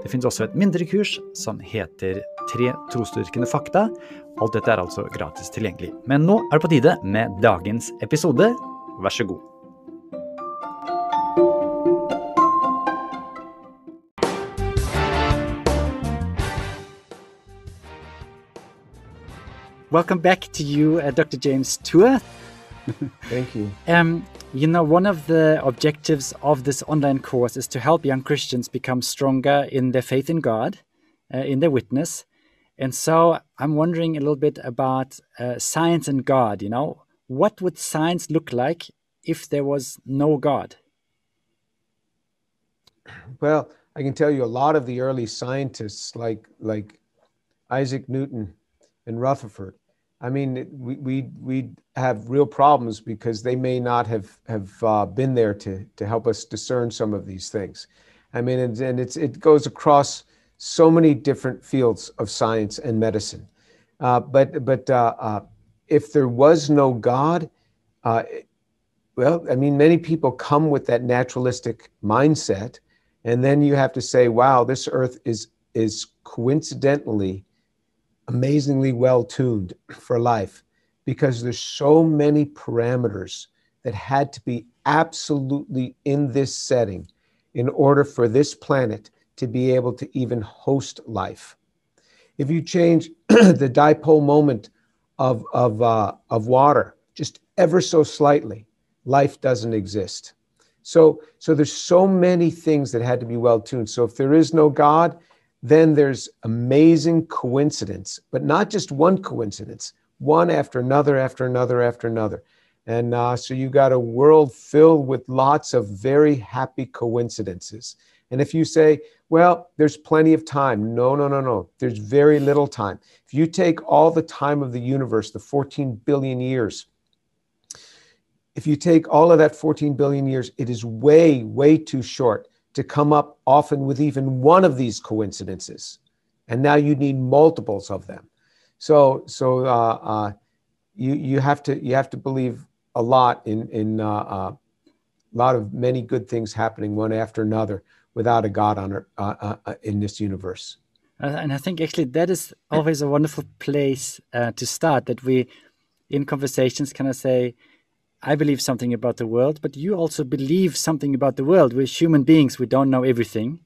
Det finnes også et mindre kurs som heter Tre trosdyrkende fakta. Alt dette er altså gratis tilgjengelig. Men nå er det på tide med dagens episode. Vær så god. Welcome back to you, uh, Dr. James Tour. Thank you. Um, you know, one of the objectives of this online course is to help young Christians become stronger in their faith in God, uh, in their witness. And so I'm wondering a little bit about uh, science and God. You know, what would science look like if there was no God? Well, I can tell you a lot of the early scientists, like like Isaac Newton and Rutherford, I mean, we we we have real problems because they may not have have uh, been there to to help us discern some of these things. I mean, and, and it's it goes across so many different fields of science and medicine. Uh, but but uh, uh if there was no God, uh, well, I mean, many people come with that naturalistic mindset, and then you have to say, "Wow, this Earth is is coincidentally." Amazingly well tuned for life because there's so many parameters that had to be absolutely in this setting in order for this planet to be able to even host life. If you change the dipole moment of, of, uh, of water just ever so slightly, life doesn't exist. So, so there's so many things that had to be well tuned. So if there is no God, then there's amazing coincidence, but not just one coincidence, one after another, after another, after another. And uh, so you got a world filled with lots of very happy coincidences. And if you say, well, there's plenty of time, no, no, no, no, there's very little time. If you take all the time of the universe, the 14 billion years, if you take all of that 14 billion years, it is way, way too short to come up often with even one of these coincidences. And now you need multiples of them. So, so uh, uh, you, you, have to, you have to believe a lot in, in uh, uh a lot of many good things happening one after another without a God on uh, uh, in this universe. and I think actually that is always a wonderful place to start. That we, in conversations, kind of say, I believe something about the world, but you also believe something about the world. We're human beings, we don't know everything.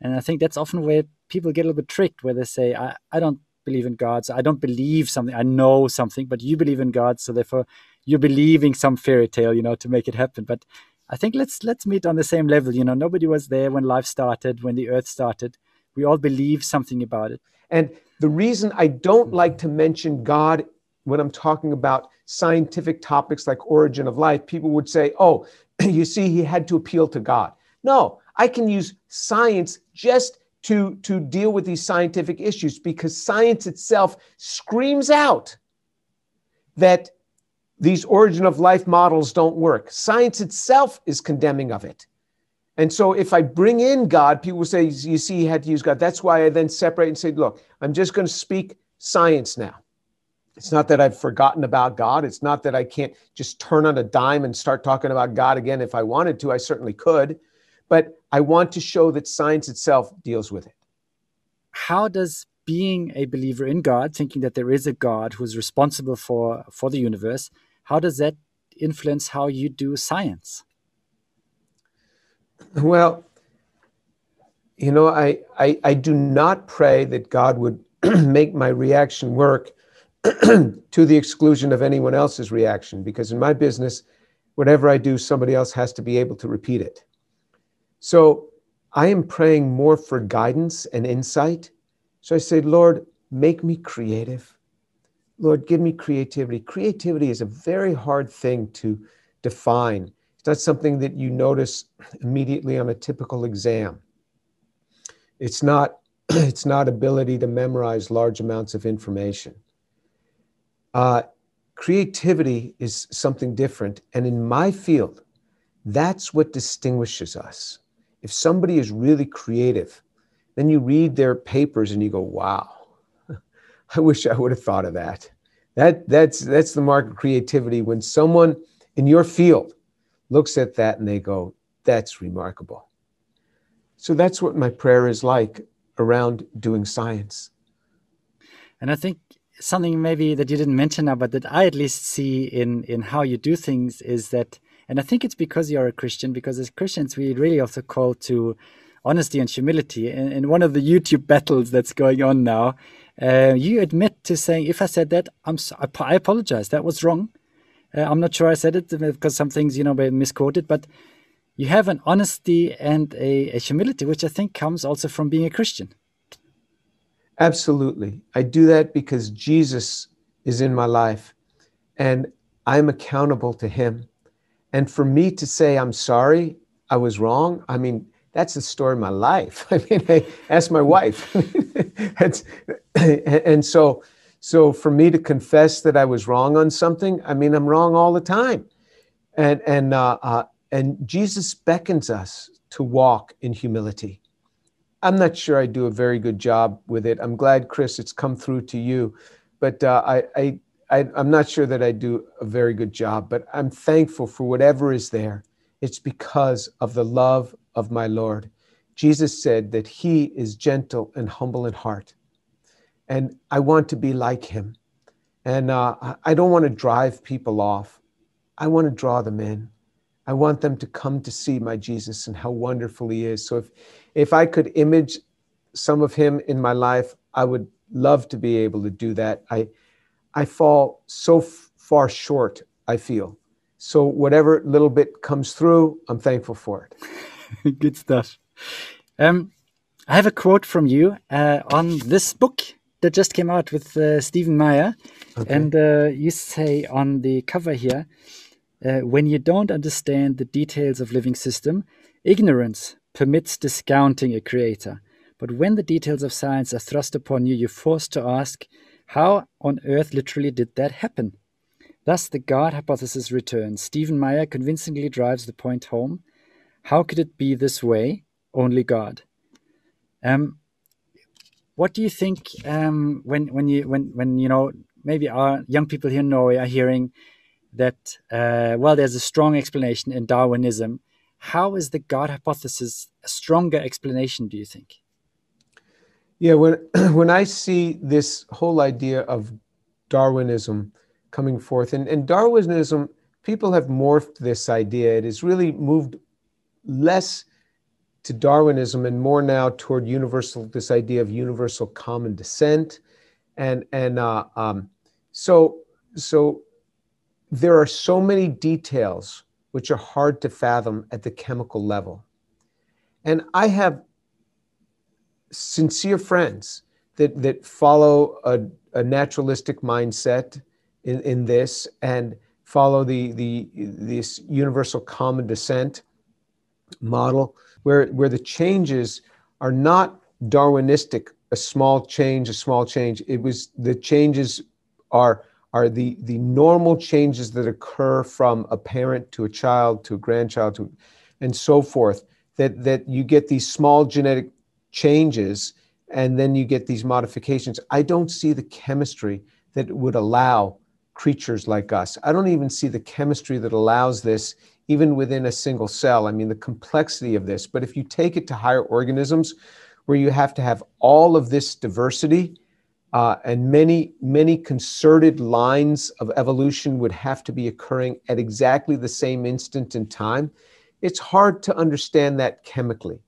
And I think that's often where people get a little bit tricked, where they say, I, I don't believe in God, so I don't believe something, I know something, but you believe in God, so therefore you're believing some fairy tale, you know, to make it happen. But I think let's let's meet on the same level. You know, nobody was there when life started, when the earth started. We all believe something about it. And the reason I don't like to mention God when I'm talking about scientific topics like origin of life, people would say, oh, you see, he had to appeal to God. No, I can use science just to, to deal with these scientific issues because science itself screams out that these origin of life models don't work. Science itself is condemning of it. And so if I bring in God, people say, you see, he had to use God. That's why I then separate and say, look, I'm just going to speak science now. It's not that I've forgotten about God. It's not that I can't just turn on a dime and start talking about God again if I wanted to. I certainly could. But I want to show that science itself deals with it. How does being a believer in God, thinking that there is a God who is responsible for, for the universe, how does that influence how you do science? Well, you know, I, I, I do not pray that God would make my reaction work to the exclusion of anyone else's reaction because in my business whatever i do somebody else has to be able to repeat it. So i am praying more for guidance and insight. So i say lord make me creative. Lord give me creativity. Creativity is a very hard thing to define. It's not something that you notice immediately on a typical exam. It's not it's not ability to memorize large amounts of information uh, creativity is something different. And in my field, that's what distinguishes us. If somebody is really creative, then you read their papers and you go, wow, I wish I would have thought of that. That, that's, that's the mark of creativity when someone in your field looks at that and they go, that's remarkable. So that's what my prayer is like around doing science. And I think something maybe that you didn't mention now, but that I at least see in in how you do things is that, and I think it's because you're a Christian. Because as Christians, we really also call to honesty and humility. In, in one of the YouTube battles that's going on now, uh, you admit to saying, "If I said that, I'm so, I, apologize. That was wrong. Uh, I'm not sure I said it because some things you know were misquoted, but." You have an honesty and a, a humility, which I think comes also from being a Christian. Absolutely. I do that because Jesus is in my life and I'm accountable to him. And for me to say, I'm sorry, I was wrong, I mean, that's the story of my life. I mean, I ask my wife. and so, so for me to confess that I was wrong on something, I mean, I'm wrong all the time. And, and, uh, uh, and Jesus beckons us to walk in humility. I'm not sure I do a very good job with it. I'm glad, Chris, it's come through to you, but uh, I, I, I, am not sure that I do a very good job. But I'm thankful for whatever is there. It's because of the love of my Lord. Jesus said that He is gentle and humble in heart, and I want to be like Him. And uh, I don't want to drive people off. I want to draw them in. I want them to come to see my Jesus and how wonderful He is. So if if I could image some of him in my life, I would love to be able to do that. I, I fall so f- far short, I feel. So whatever little bit comes through, I'm thankful for it. Good stuff. Um, I have a quote from you uh, on this book that just came out with uh, Stephen Meyer. Okay. And uh, you say on the cover here, uh, when you don't understand the details of living system, ignorance permits discounting a creator. But when the details of science are thrust upon you, you're forced to ask, how on earth literally did that happen? Thus, the God hypothesis returns. Stephen Meyer convincingly drives the point home. How could it be this way? Only God. Um, what do you think um, when when you when when you know maybe our young people here in Norway are hearing that uh, well, there's a strong explanation in Darwinism how is the God hypothesis a stronger explanation, do you think? Yeah, when, when I see this whole idea of Darwinism coming forth, and, and Darwinism, people have morphed this idea. It has really moved less to Darwinism and more now toward universal, this idea of universal common descent. And, and uh, um, so, so there are so many details which are hard to fathom at the chemical level. And I have sincere friends that, that follow a, a naturalistic mindset in, in this and follow the, the, this universal common descent model where, where the changes are not Darwinistic, a small change, a small change. It was the changes are are the, the normal changes that occur from a parent to a child to a grandchild to, and so forth, that, that you get these small genetic changes and then you get these modifications. I don't see the chemistry that would allow creatures like us. I don't even see the chemistry that allows this even within a single cell. I mean, the complexity of this. But if you take it to higher organisms where you have to have all of this diversity, uh, and many, many concerted lines of evolution would have to be occurring at exactly the same instant in time. It's hard to understand that chemically.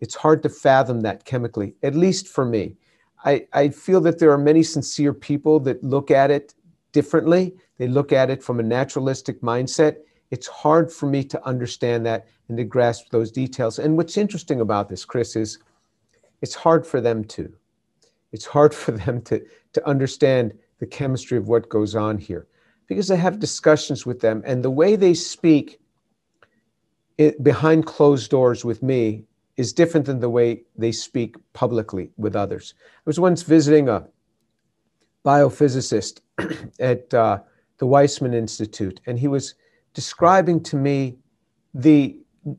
It's hard to fathom that chemically, at least for me. I, I feel that there are many sincere people that look at it differently. They look at it from a naturalistic mindset. It's hard for me to understand that and to grasp those details. And what's interesting about this, Chris, is it's hard for them too it's hard for them to, to understand the chemistry of what goes on here because I have discussions with them, and the way they speak it, behind closed doors with me is different than the way they speak publicly with others. I was once visiting a biophysicist at uh, the Weizmann Institute, and he was describing to me the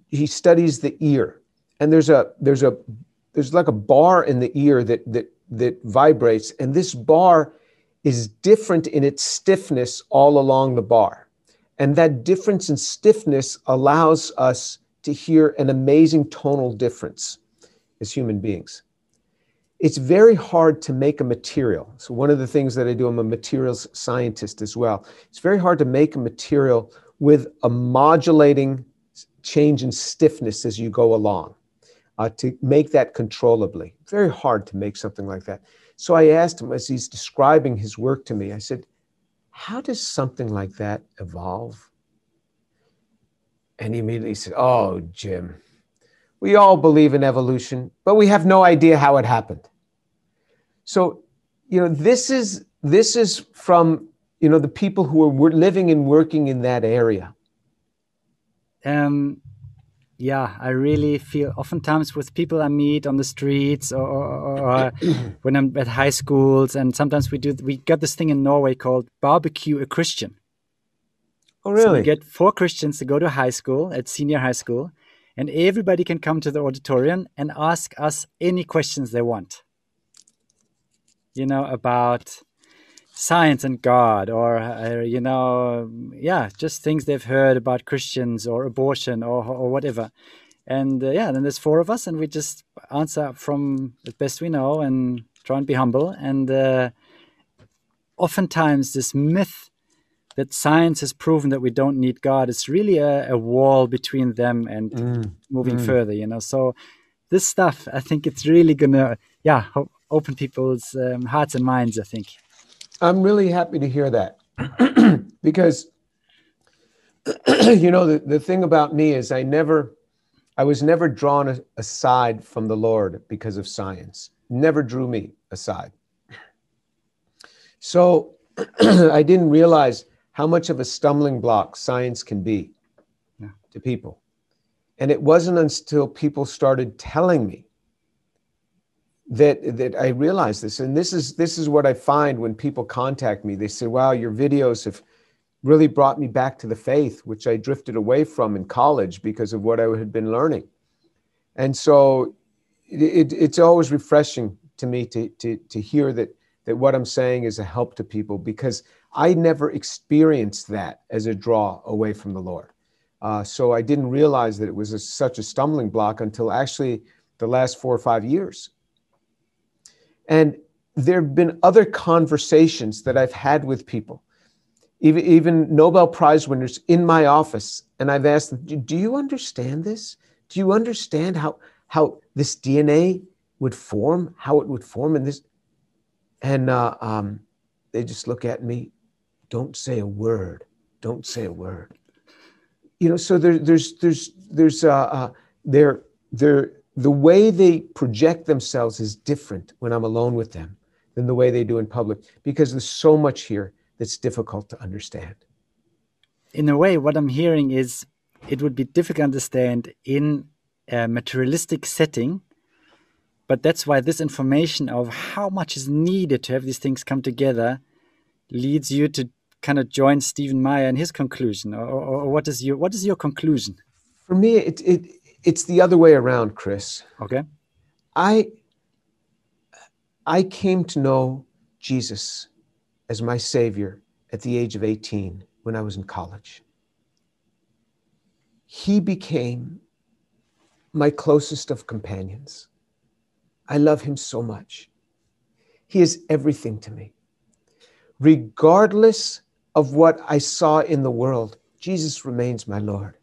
he studies the ear, and there's a there's a there's like a bar in the ear that that that vibrates, and this bar is different in its stiffness all along the bar. And that difference in stiffness allows us to hear an amazing tonal difference as human beings. It's very hard to make a material. So, one of the things that I do, I'm a materials scientist as well. It's very hard to make a material with a modulating change in stiffness as you go along, uh, to make that controllably. Very hard to make something like that. So I asked him as he's describing his work to me, I said, How does something like that evolve? And he immediately said, Oh, Jim, we all believe in evolution, but we have no idea how it happened. So, you know, this is this is from you know the people who are living and working in that area. Um, yeah, I really feel oftentimes with people I meet on the streets or, or, or when I'm at high schools, and sometimes we do we got this thing in Norway called barbecue a Christian. Oh, really? So we get four Christians to go to high school at senior high school, and everybody can come to the auditorium and ask us any questions they want. You know about science and God, or uh, you know, yeah, just things they've heard about Christians or abortion or or whatever. And uh, yeah, then there's four of us, and we just answer from the best we know and try and be humble. And uh, oftentimes, this myth that science has proven that we don't need God is really a, a wall between them and mm. moving mm. further. You know, so this stuff, I think, it's really gonna, yeah, open people's um, hearts and minds. I think. I'm really happy to hear that because you know the, the thing about me is I never I was never drawn a, aside from the Lord because of science. Never drew me aside. So I didn't realize how much of a stumbling block science can be yeah. to people. And it wasn't until people started telling me that that I realized this, and this is this is what I find when people contact me. They say, "Wow, your videos have really brought me back to the faith, which I drifted away from in college because of what I had been learning." And so, it, it, it's always refreshing to me to to to hear that that what I'm saying is a help to people because I never experienced that as a draw away from the Lord. Uh, so I didn't realize that it was a, such a stumbling block until actually the last four or five years. And there have been other conversations that I've had with people, even, even Nobel Prize winners in my office. And I've asked them, Do you understand this? Do you understand how, how this DNA would form, how it would form in this? And uh, um, they just look at me, don't say a word, don't say a word. You know, so there, there's, there's, there's, uh, uh, there, there, the way they project themselves is different when I'm alone with them than the way they do in public because there's so much here that's difficult to understand. In a way, what I'm hearing is it would be difficult to understand in a materialistic setting, but that's why this information of how much is needed to have these things come together leads you to kind of join Stephen Meyer in his conclusion, or, or what is your what is your conclusion? For me, it it it's the other way around, Chris. Okay. I I came to know Jesus as my savior at the age of 18 when I was in college. He became my closest of companions. I love him so much. He is everything to me. Regardless of what I saw in the world, Jesus remains my Lord.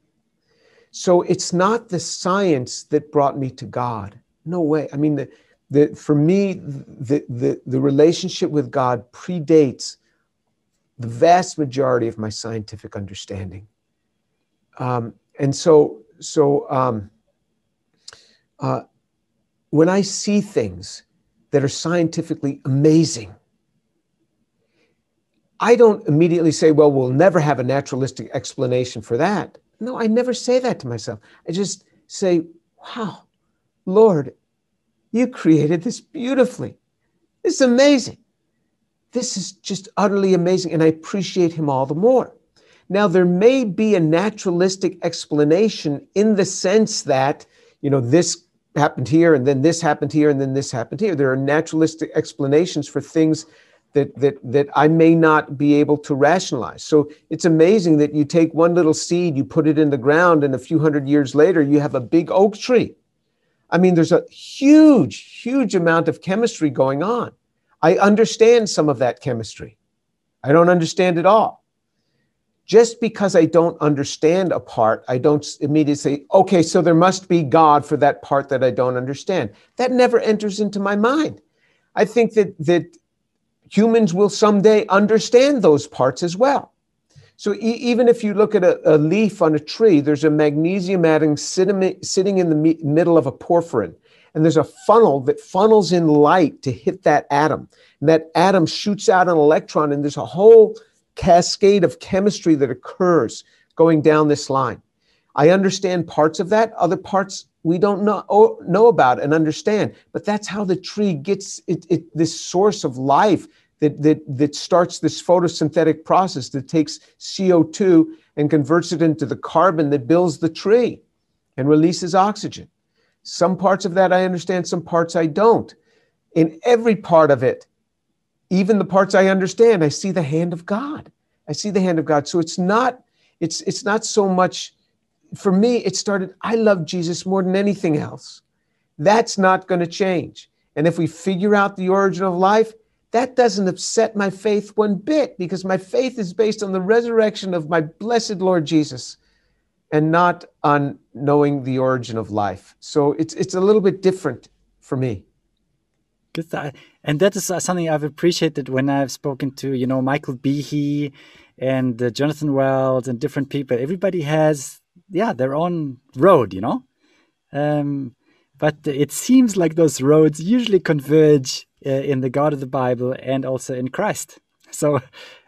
So it's not the science that brought me to God. No way. I mean, the, the, for me, the, the, the relationship with God predates the vast majority of my scientific understanding. Um, and so, so um, uh, when I see things that are scientifically amazing, I don't immediately say, well, we'll never have a naturalistic explanation for that. No, I never say that to myself. I just say, wow, Lord, you created this beautifully. This is amazing. this is just utterly amazing. And I appreciate him all the more. Now, there may be a naturalistic explanation in the sense that, you know, this happened here and then this happened here and then this happened here. There are naturalistic explanations for things that, that, that I may not be able to rationalize. So it's amazing that you take one little seed, you put it in the ground, and a few hundred years later, you have a big oak tree. I mean, there's a huge, huge amount of chemistry going on. I understand some of that chemistry. I don't understand it all. Just because I don't understand a part, I don't immediately say, okay, so there must be God for that part that I don't understand. That never enters into my mind. I think that, that humans will someday understand those parts as well. So e- even if you look at a, a, leaf on a tree, there's a magnesium atom sitting, sitting in the me- middle of a porphyrin and there's a funnel that funnels in light to hit that atom. And that atom shoots out an electron, and there's a whole cascade of chemistry that occurs going down this line. I understand parts of that, other parts we don't know, know about and understand. But that's how the tree gets it, it, this source of life that, that, that starts this photosynthetic process that takes CO2 and converts it into the carbon that builds the tree and releases oxygen. Some parts of that I understand, some parts I don't. In every part of it, even the parts I understand, I see the hand of God. I see the hand of God. So it's not, it's it's not so much for me, it started, I love Jesus more than anything else. That's not going to change. And if we figure out the origin of life, that doesn't upset my faith one bit because my faith is based on the resurrection of my blessed Lord Jesus and not on knowing the origin of life. So it's it's a little bit different for me. Good, and that is something I've appreciated when I've spoken to you know Michael Behe and uh, Jonathan Wells and different people. Everybody has yeah their own road, you know. Um, but it seems like those roads usually converge uh, Uh, in the God of the Bible and also in Christ. So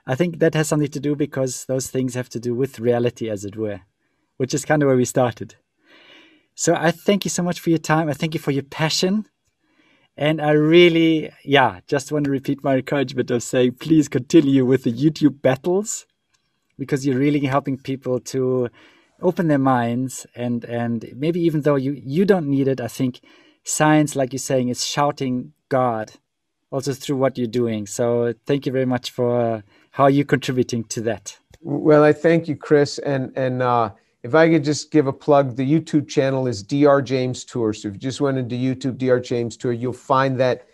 I think that has something to do because those things have to do with reality, as it were which is kind of where we started. So I thank you so much for your time. I thank you for your passion. And I really, yeah, just want to repeat my encouragement of saying, please continue with the YouTube battles because you're really helping people to open their minds and and maybe even though you you don't need it, I think science, like you're saying, is shouting God also through what you're doing. So thank you very much for how you're contributing to that. Well, I thank you, Chris, and and uh, if I could just give a plug, the YouTube channel is Dr. James Tour. So if you just went into YouTube, Dr. James Tour, you'll find that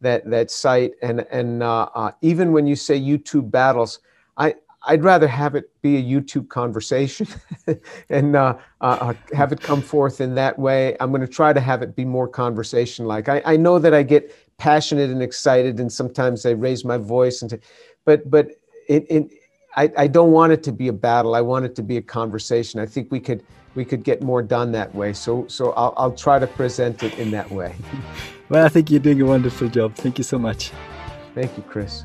that that site. And and uh, uh, even when you say YouTube battles, I I'd rather have it be a YouTube conversation and uh, uh, uh, have it come forth in that way. I'm going to try to have it be more conversation like. I, I know that I get passionate and excited, and sometimes I raise my voice, and but but it, it I, I don't want it to be a battle. I want it to be a conversation. I think we could we could get more done that way. So so I'll, I'll try to present it in that way. well, I think you're doing a wonderful job. Thank you so much. Thank you, Chris.